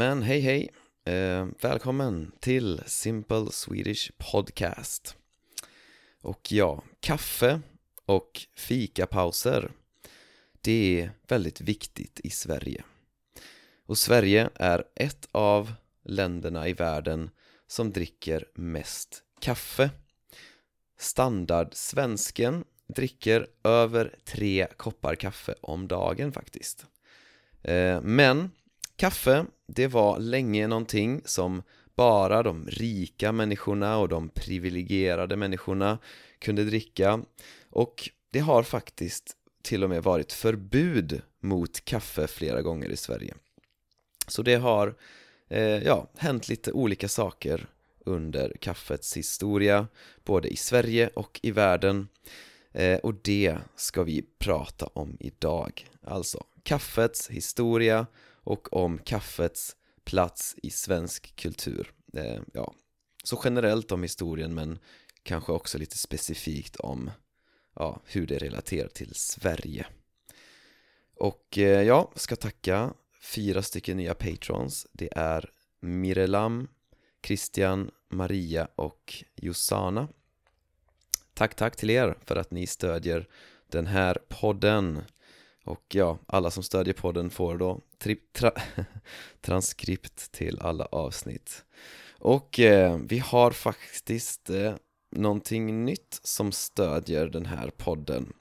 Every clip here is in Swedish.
Men hej hej, eh, välkommen till Simple Swedish Podcast. Och ja, kaffe och fikapauser Det är väldigt viktigt i Sverige. Och Sverige är ett av länderna i världen som dricker mest kaffe. Standardsvensken dricker över tre koppar kaffe om dagen faktiskt. Eh, Men kaffe, det var länge någonting som bara de rika människorna och de privilegierade människorna kunde dricka. Och det har faktiskt till och med varit förbud mot kaffe flera gånger i Sverige. Så det har eh, ja, hänt lite olika saker under kaffets historia både i Sverige och i världen. Eh, och det ska vi prata om idag. Alltså kaffets historia och om kaffets plats i svensk kultur. Eh, ja, så generellt om historien men kanske också lite specifikt om ja, hur det relaterar till Sverige. Och eh, ja, ska tacka fyra stycken nya patrons. Det är Mirelam, Christian, Maria och Josana. Tack, tack till er för att ni stödjer den här podden och ja, alla som stödjer podden får då tra transkript till alla avsnitt. Och eh, vi har faktiskt eh, någonting nytt som stödjer den här podden.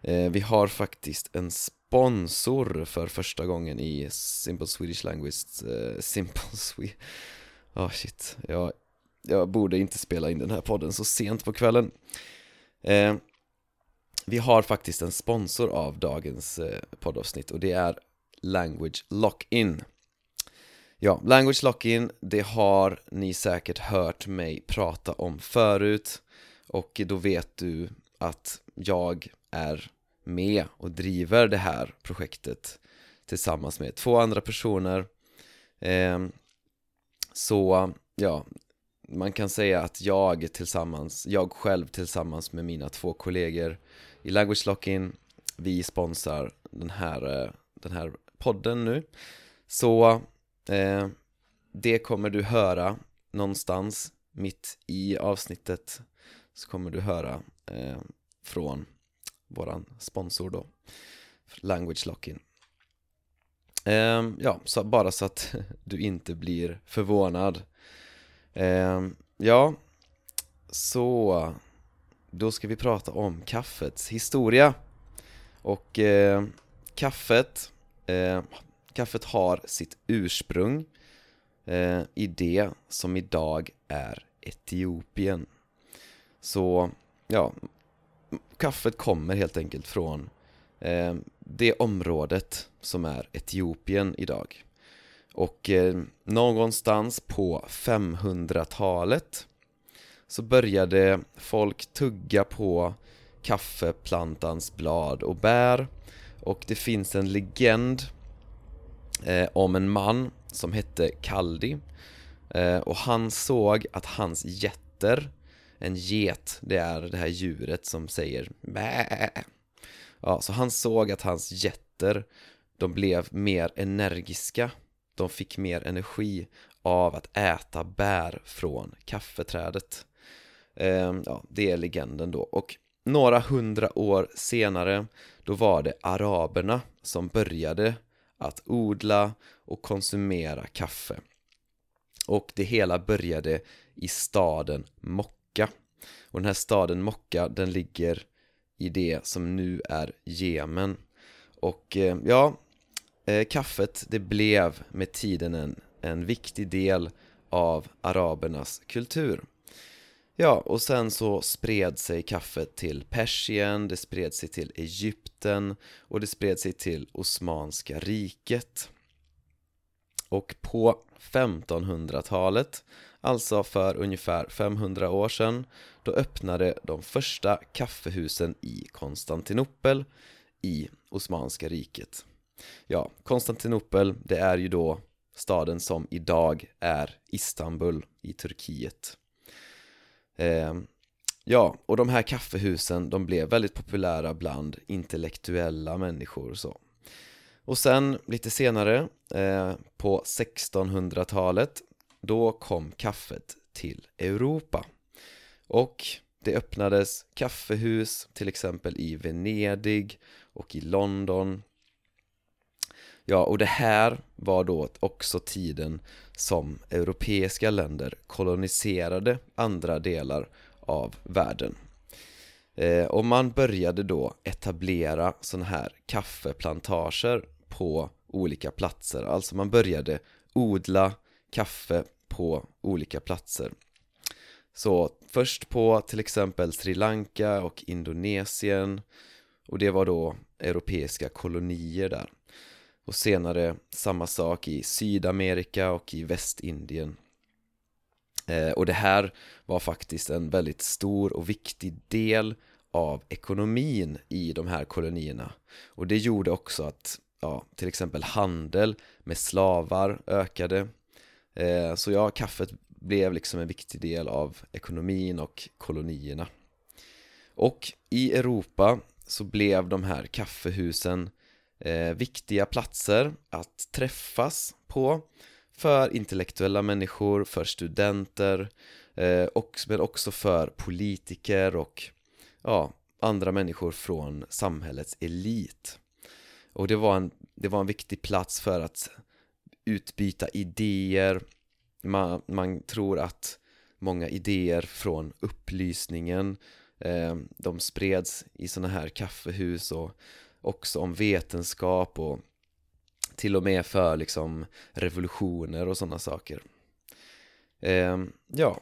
Eh, Vi har faktiskt en sponsor för första gången i Simple Swedish Language eh, Simple Swedish ah, Oh shit, jag, jag borde inte spela in den här podden så sent på kvällen. Eh, vi har faktiskt en sponsor av dagens eh, poddavsnitt och det är Language Lock-In. Ja, Language Lock-In, det har ni säkert hört mig prata om förut och då vet du att jag är med och driver det här projektet tillsammans med två andra personer. Eh, så, ja, man kan säga att jag tillsammans, jag själv tillsammans med mina två kollegor i Language Lock-In vi sponsrar den här, eh, den här podden nu. Så eh, det kommer du höra någonstans mitt i avsnittet. Så kommer du höra eh, från våran sponsor då Language Lock-In eh, Ja, så bara så att du inte blir förvånad. Eh, Ja, så då ska vi prata om kaffets historia. Och eh, kaffet eh, kaffet har sitt ursprung eh, i det som idag är Etiopien. Så ja kaffet kommer helt enkelt från eh, det området som är Etiopien idag. Och eh, någonstans på 500-talet så började folk tugga på kaffeplantans blad och bär. Och det finns en legend eh, om en man som hette Kaldi. Eh, och han såg att hans getter en get, det är det här djuret som säger Bä. Ja, så han såg att hans getter de blev mer energiska. De fick mer energi av att äta bär från kaffeträdet. Ehm, ja, det är legenden då. Och några hundra år senare då var det araberna som började att odla och konsumera kaffe. Och det hela började i staden Mokka och den här staden Mokka den ligger i det som nu är Jemen. Och eh, ja, eh, kaffet det blev med tiden en, en viktig del av arabernas kultur. Ja, och sen så spred sig kaffet till Persien, det spred sig till Egypten och det spred sig till Osmanska riket. Och på 1500-talet, alltså för ungefär 500 år sedan, då öppnade de första kaffehusen i Konstantinopel i Osmanska riket. Ja, Konstantinopel, det är ju då staden som idag är Istanbul i Turkiet. Eh, ja, och de här kaffehusen, de blev väldigt populära bland intellektuella människor och så. Och sen lite senare, eh, på 1600-talet, då kom kaffet till Europa. Och det öppnades kaffehus till exempel i Venedig och i London Ja, och det här var då också tiden som europeiska länder koloniserade andra delar av världen. Eh, och man började då etablera sådana här kaffeplantager på olika platser, alltså man började odla kaffe på olika platser. Så först på till exempel Sri Lanka och Indonesien och det var då europeiska kolonier där och senare samma sak i Sydamerika och i Västindien. Eh, och det här var faktiskt en väldigt stor och viktig del av ekonomin i de här kolonierna. Och det gjorde också att ja, till exempel handel med slavar ökade. Eh, så ja, kaffet blev liksom en viktig del av ekonomin och kolonierna. Och i Europa så blev de här kaffehusen eh, viktiga platser att träffas på för intellektuella människor, för studenter eh, och, men också för politiker och ja, andra människor från samhällets elit. Och det var en, det var en viktig plats för att utbyta idéer. Man, man tror att många idéer från upplysningen eh, de spreds i sådana här kaffehus och också om vetenskap och till och med för liksom revolutioner och sådana saker. Eh, ja.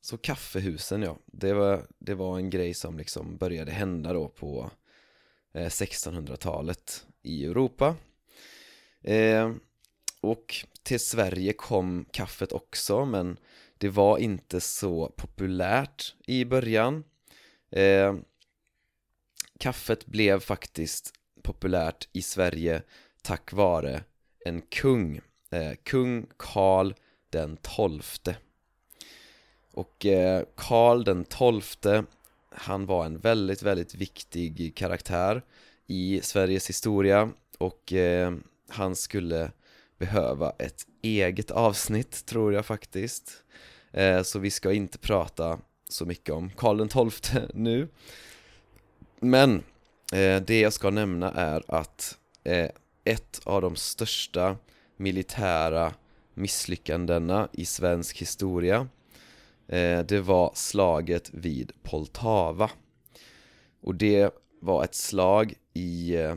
Så kaffehusen ja, det var, det var en grej som liksom började hända då på eh, 1600-talet i Europa. Eh, och till Sverige kom kaffet också men det var inte så populärt i början. Eh, Kaffet blev faktiskt populärt i Sverige tack vare en kung, eh, kung Karl den tolfte. Och eh, Karl den tolfte han var en väldigt, väldigt viktig karaktär i Sveriges historia och eh, han skulle behöva ett eget avsnitt tror jag faktiskt. Eh, Så vi ska inte prata så mycket om Karl XII nu. Men eh, det jag ska nämna är att eh, ett av de största militära misslyckandena i svensk historia eh, Det var slaget vid Poltava. Och det var ett slag i eh,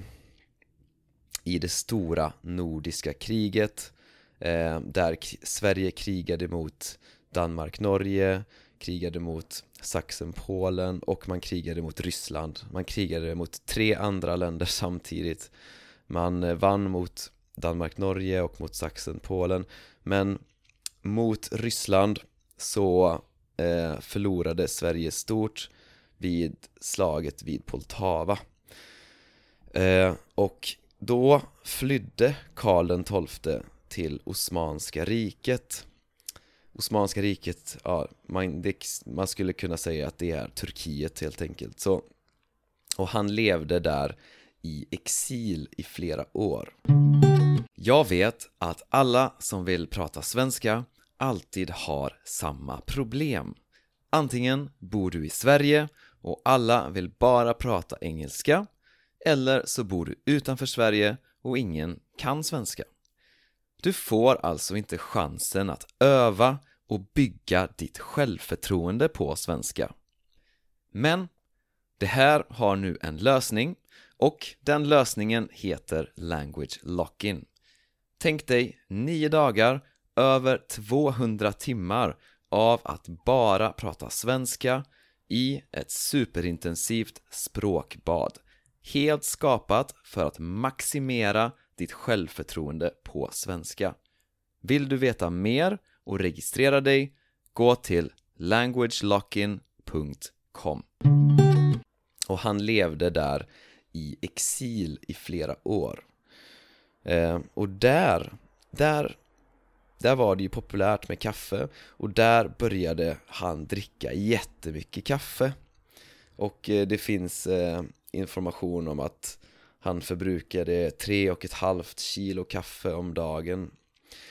i det stora nordiska kriget eh, där Sverige krigade mot Danmark-Norge, krigade mot Sachsen-Polen och man krigade mot Ryssland. Man krigade mot tre andra länder samtidigt. Man eh, vann mot Danmark-Norge och mot Sachsen-Polen men mot Ryssland så eh, förlorade Sverige stort vid slaget vid Poltava eh, och då flydde Karl XII till Osmanska riket Osmanska riket, ja, man, det, man skulle kunna säga att det är Turkiet helt enkelt. Så, Och han levde där i exil i flera år. Jag vet att alla som vill prata svenska alltid har samma problem. Antingen bor du i Sverige och alla vill bara prata engelska eller så bor du utanför Sverige och ingen kan svenska. Du får alltså inte chansen att öva och bygga ditt självförtroende på svenska. Men det här har nu en lösning och den lösningen heter Language Lock-In. Tänk dig 9 dagar, över 200 timmar av att bara prata svenska i ett superintensivt språkbad Helt skapat för att maximera ditt självförtroende på svenska. Vill du veta mer och registrera dig? Gå till languagelockin.com Och han levde där i exil i flera år. Eh, och där, där, där var det ju populärt med kaffe och där började han dricka jättemycket kaffe. Och eh, det finns eh, information om att han förbrukade tre och ett halvt kilo kaffe om dagen.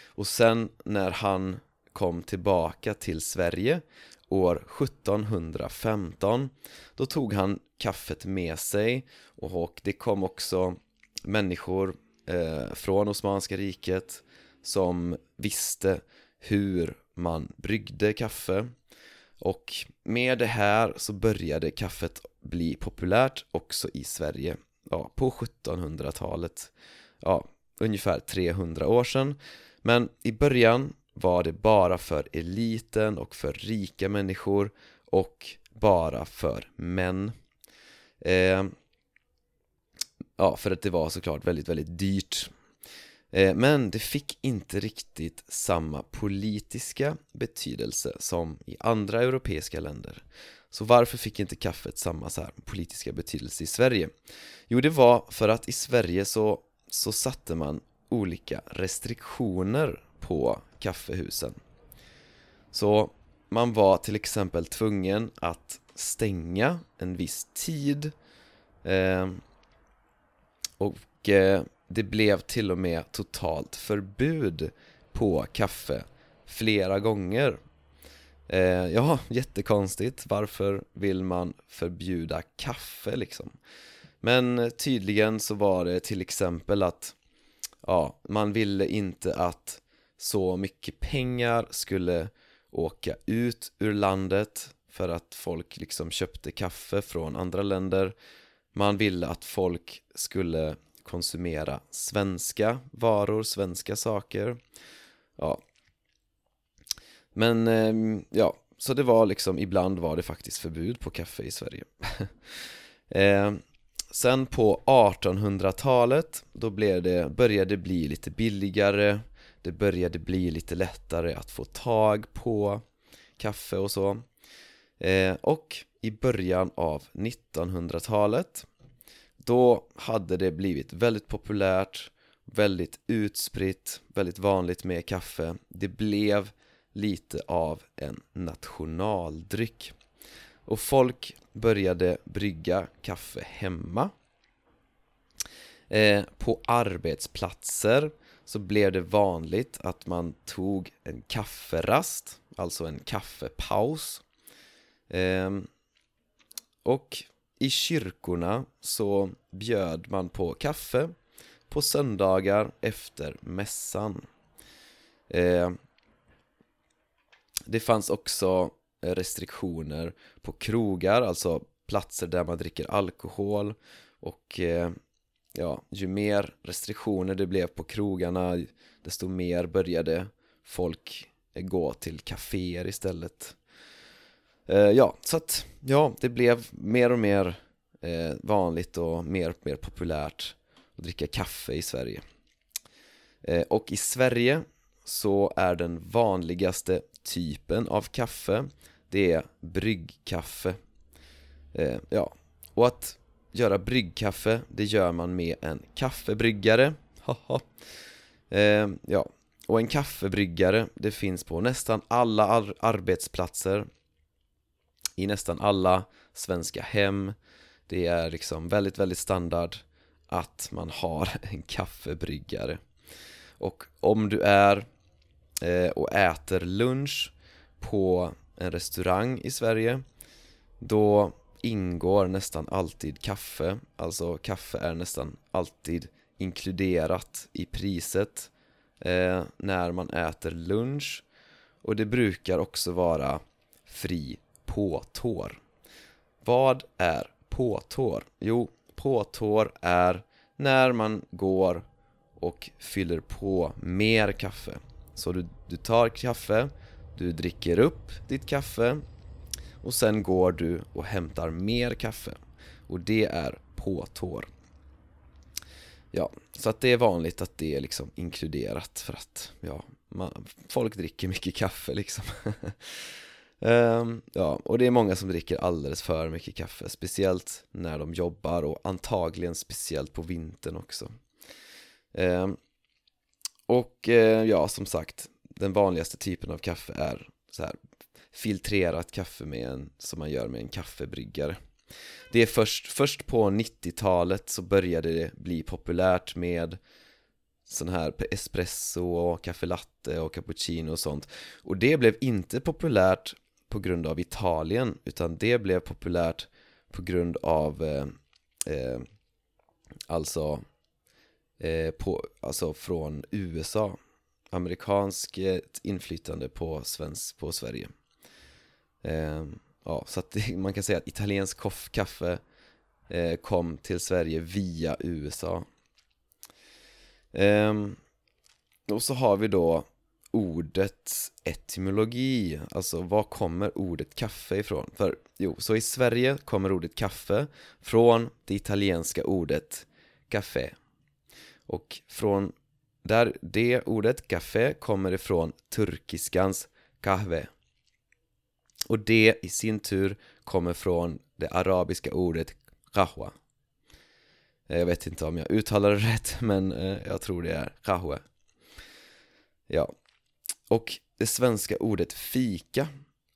Och sen när han kom tillbaka till Sverige år 1715 då tog han kaffet med sig. Och det kom också människor eh, från Osmanska riket som visste hur man bryggde kaffe. Och med det här så började kaffet bli populärt också i Sverige ja, på 1700-talet ja, ungefär 300 år sedan. Men i början var det bara för eliten och för rika människor och bara för män. Eh, Ja, för att det var såklart väldigt, väldigt dyrt. Eh, Men det fick inte riktigt samma politiska betydelse som i andra europeiska länder. Så varför fick inte kaffet samma så här politiska betydelse i Sverige? Jo, det var för att i Sverige så, så satte man olika restriktioner på kaffehusen Så man var till exempel tvungen att stänga en viss tid eh, och eh, det blev till och med totalt förbud på kaffe flera gånger eh, Ja, jättekonstigt, varför vill man förbjuda kaffe liksom? Men tydligen så var det till exempel att ja, man ville inte att så mycket pengar skulle åka ut ur landet för att folk liksom köpte kaffe från andra länder. Man ville att folk skulle konsumera svenska varor, svenska saker. Ja men, ehm, ja, så det var liksom, ibland var det faktiskt förbud på kaffe i Sverige. Eh, Sen på 1800-talet, då blev det, började det bli lite billigare Det började bli lite lättare att få tag på kaffe och så. Eh, Och i början av 1900-talet Då hade det blivit väldigt populärt Väldigt utspritt, väldigt vanligt med kaffe. Det blev lite av en nationaldryck. Och folk började brygga kaffe hemma. Eh, På arbetsplatser så blev det vanligt att man tog en kafferast, alltså en kaffepaus. Eh, Och i kyrkorna så bjöd man på kaffe på söndagar efter mässan. Eh, det fanns också eh, restriktioner på krogar, alltså platser där man dricker alkohol och eh, ja, ju mer restriktioner det blev på krogarna desto mer började folk eh, gå till kaféer istället. Ja, så att ja, det blev mer och mer vanligt och mer och mer populärt att dricka kaffe i Sverige. Och i Sverige så är den vanligaste typen av kaffe det är bryggkaffe. Eh, Ja, och att göra bryggkaffe, det gör man med en kaffebryggare. Haha. Eh, Ja, och en kaffebryggare, det finns på nästan alla ar arbetsplatser. I nästan alla svenska hem. Det är liksom väldigt, väldigt standard att man har en kaffebryggare. Och om du är Eh, och äter lunch på en restaurang i Sverige. Då ingår nästan alltid kaffe. Alltså kaffe är nästan alltid inkluderat i priset eh, när man äter lunch. Och det brukar också vara fri påtår. Vad är påtår? Jo, påtår är när man går och fyller på mer kaffe. Så du, du tar kaffe du dricker upp ditt kaffe och sen går du och hämtar mer kaffe. Och det är på tår. Ja, så att det är vanligt att det är liksom inkluderat för att ja, man, folk dricker mycket kaffe liksom. Um, Ja, och det är många som dricker alldeles för mycket kaffe Speciellt när de jobbar och antagligen speciellt på vintern också. Um, och eh, ja, som sagt den vanligaste typen av kaffe är så här filtrerat kaffe med en, som man gör med en kaffebryggare. Det är först, först på 90-talet så började det bli populärt med sån här espresso och caffè latte och cappuccino och sånt. Och det blev inte populärt på grund av Italien utan det blev populärt på grund av eh, eh, alltså eh, på, alltså från USA amerikanskt eh, inflytande på, svensk, på Sverige. Eh, ja, så att man kan säga att italiensk kaffe eh, kom till Sverige via USA ehm, och så har vi då ordets etymologi, alltså var kommer ordet kaffe ifrån? För jo, så i Sverige kommer ordet kaffe från det italienska ordet café och från där det ordet kaffe, kommer ifrån turkiskans kahve. Och det i sin tur kommer från det arabiska ordet qahwa eh, Jag vet inte om jag uttalar det rätt men eh, jag tror det är qahwa Ja, och det svenska ordet fika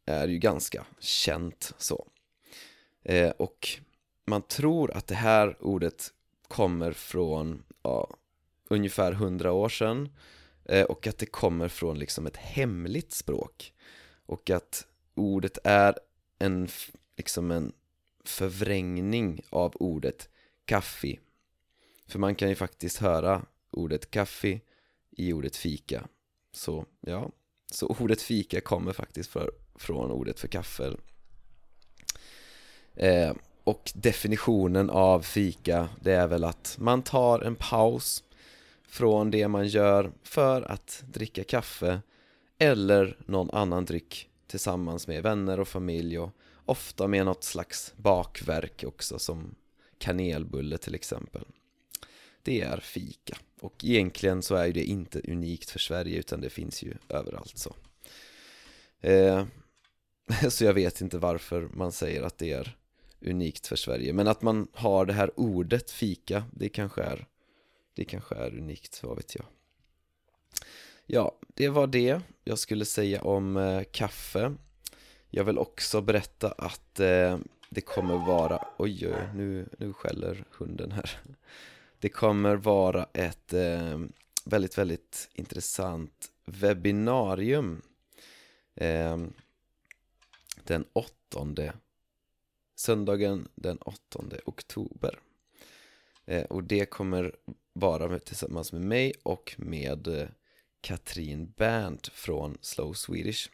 är ju ganska känt så. Eh, och man tror att det här ordet kommer från ja, ungefär hundra år sedan eh, och att det kommer från liksom ett hemligt språk. Och att ordet är en, liksom en förvrängning av ordet kaffe för man kan ju faktiskt höra ordet kaffe i ordet fika. Så ja, så ordet fika kommer faktiskt för, från ordet för kaffe. Eh, och definitionen av fika det är väl att man tar en paus från det man gör för att dricka kaffe eller någon annan dryck tillsammans med vänner och familj och ofta med något slags bakverk också som kanelbulle till exempel. Det är fika. Och egentligen så är ju det inte unikt för Sverige utan det finns ju överallt så. Eh, Så jag vet inte varför man säger att det är unikt för Sverige. Men att man har det här ordet fika det kanske är det kanske är unikt, vad vet jag. Ja, det var det jag skulle säga om eh, kaffe. Jag vill också berätta att eh, det kommer vara, oj oj, nu, nu skäller hunden här. Det kommer vara ett eh, väldigt, väldigt intressant webbinarium eh, Den 8... Söndagen den 8 oktober. Eh, Och det kommer vara med, tillsammans med mig och med eh, Katrin Berndt från Slow Swedish.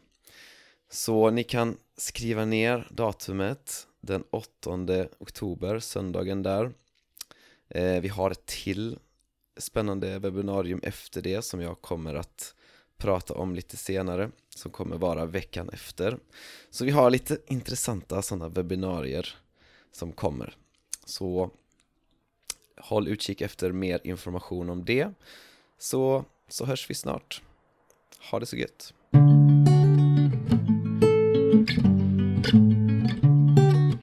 Så ni kan skriva ner datumet den 8 oktober, söndagen där. Eh, Vi har ett till spännande webbinarium efter det som jag kommer att prata om lite senare som kommer vara veckan efter Så vi har lite intressanta sådana webbinarier som kommer Så håll utkik efter mer information om det så, så hörs vi snart. Ha det så gött!